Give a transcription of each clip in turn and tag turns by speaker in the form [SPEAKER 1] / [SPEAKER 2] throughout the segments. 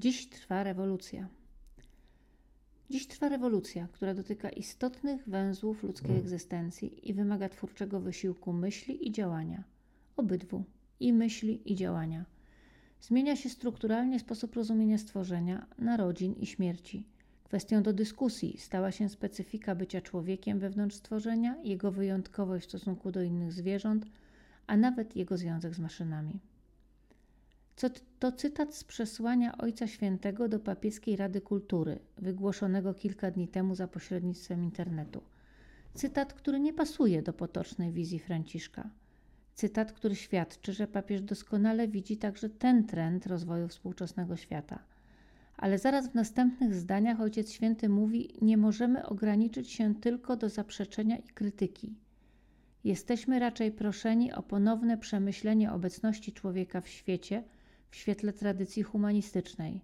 [SPEAKER 1] Dziś trwa rewolucja. Dziś trwa rewolucja, która dotyka istotnych węzłów ludzkiej egzystencji i wymaga twórczego wysiłku myśli i działania. Obydwu i myśli i działania. Zmienia się strukturalnie sposób rozumienia stworzenia, narodzin i śmierci. Kwestią do dyskusji stała się specyfika bycia człowiekiem wewnątrz stworzenia, jego wyjątkowość w stosunku do innych zwierząt, a nawet jego związek z maszynami. To cytat z przesłania Ojca Świętego do Papieskiej Rady Kultury, wygłoszonego kilka dni temu za pośrednictwem internetu. Cytat, który nie pasuje do potocznej wizji Franciszka. Cytat, który świadczy, że papież doskonale widzi także ten trend rozwoju współczesnego świata. Ale zaraz w następnych zdaniach Ojciec Święty mówi: Nie możemy ograniczyć się tylko do zaprzeczenia i krytyki. Jesteśmy raczej proszeni o ponowne przemyślenie obecności człowieka w świecie w świetle tradycji humanistycznej,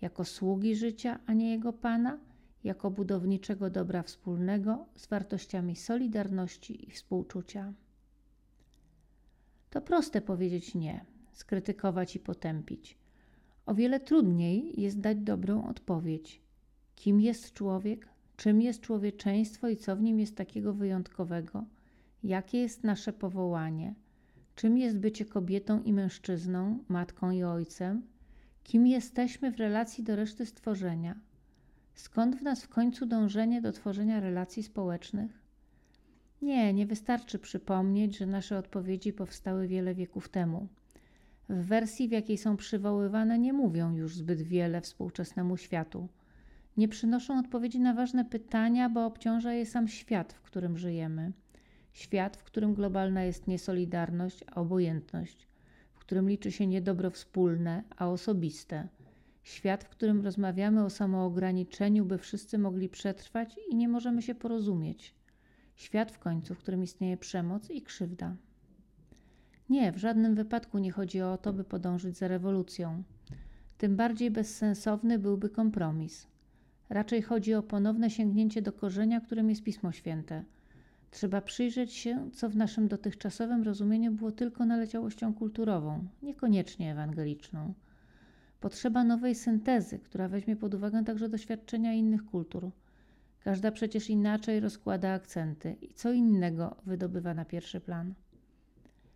[SPEAKER 1] jako sługi życia, a nie jego pana, jako budowniczego dobra wspólnego z wartościami solidarności i współczucia. To proste powiedzieć nie, skrytykować i potępić. O wiele trudniej jest dać dobrą odpowiedź. Kim jest człowiek? Czym jest człowieczeństwo i co w nim jest takiego wyjątkowego? Jakie jest nasze powołanie? Czym jest bycie kobietą i mężczyzną, matką i ojcem? Kim jesteśmy w relacji do reszty stworzenia? Skąd w nas w końcu dążenie do tworzenia relacji społecznych? Nie, nie wystarczy przypomnieć, że nasze odpowiedzi powstały wiele wieków temu. W wersji, w jakiej są przywoływane, nie mówią już zbyt wiele współczesnemu światu. Nie przynoszą odpowiedzi na ważne pytania, bo obciąża je sam świat, w którym żyjemy. Świat, w którym globalna jest nie solidarność, a obojętność, w którym liczy się nie dobro wspólne, a osobiste. Świat, w którym rozmawiamy o samoograniczeniu, by wszyscy mogli przetrwać i nie możemy się porozumieć. Świat w końcu, w którym istnieje przemoc i krzywda. Nie, w żadnym wypadku nie chodzi o to, by podążyć za rewolucją. Tym bardziej bezsensowny byłby kompromis. Raczej chodzi o ponowne sięgnięcie do korzenia, którym jest Pismo Święte. Trzeba przyjrzeć się, co w naszym dotychczasowym rozumieniu było tylko naleciałością kulturową, niekoniecznie ewangeliczną. Potrzeba nowej syntezy, która weźmie pod uwagę także doświadczenia innych kultur. Każda przecież inaczej rozkłada akcenty i co innego wydobywa na pierwszy plan.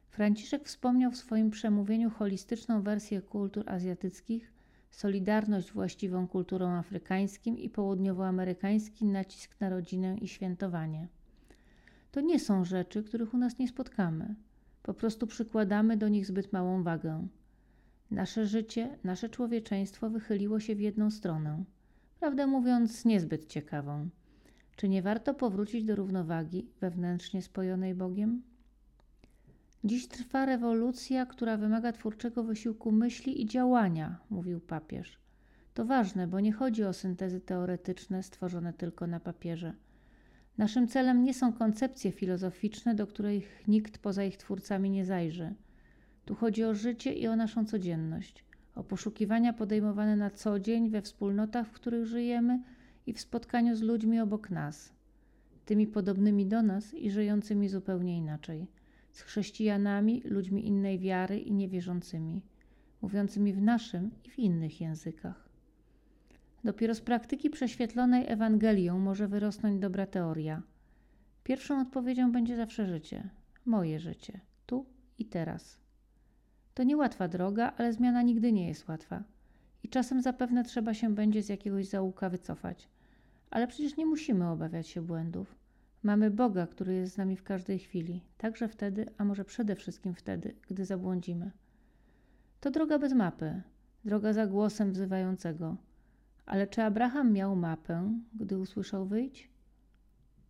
[SPEAKER 1] Franciszek wspomniał w swoim przemówieniu holistyczną wersję kultur azjatyckich, solidarność właściwą kulturą afrykańskim i południowoamerykański nacisk na rodzinę i świętowanie. To nie są rzeczy, których u nas nie spotkamy. Po prostu przykładamy do nich zbyt małą wagę. Nasze życie, nasze człowieczeństwo wychyliło się w jedną stronę. Prawdę mówiąc, niezbyt ciekawą. Czy nie warto powrócić do równowagi wewnętrznie spojonej Bogiem? Dziś trwa rewolucja, która wymaga twórczego wysiłku myśli i działania, mówił papież. To ważne, bo nie chodzi o syntezy teoretyczne stworzone tylko na papierze. Naszym celem nie są koncepcje filozoficzne, do których nikt poza ich twórcami nie zajrzy. Tu chodzi o życie i o naszą codzienność, o poszukiwania podejmowane na co dzień we wspólnotach, w których żyjemy i w spotkaniu z ludźmi obok nas, tymi podobnymi do nas i żyjącymi zupełnie inaczej, z chrześcijanami, ludźmi innej wiary i niewierzącymi, mówiącymi w naszym i w innych językach. Dopiero z praktyki prześwietlonej Ewangelią może wyrosnąć dobra teoria. Pierwszą odpowiedzią będzie zawsze życie, moje życie, tu i teraz. To niełatwa droga, ale zmiana nigdy nie jest łatwa. I czasem zapewne trzeba się będzie z jakiegoś załuka wycofać. Ale przecież nie musimy obawiać się błędów. Mamy Boga, który jest z nami w każdej chwili, także wtedy, a może przede wszystkim wtedy, gdy zabłądzimy. To droga bez mapy, droga za głosem wzywającego – ale czy Abraham miał mapę, gdy usłyszał wyjść?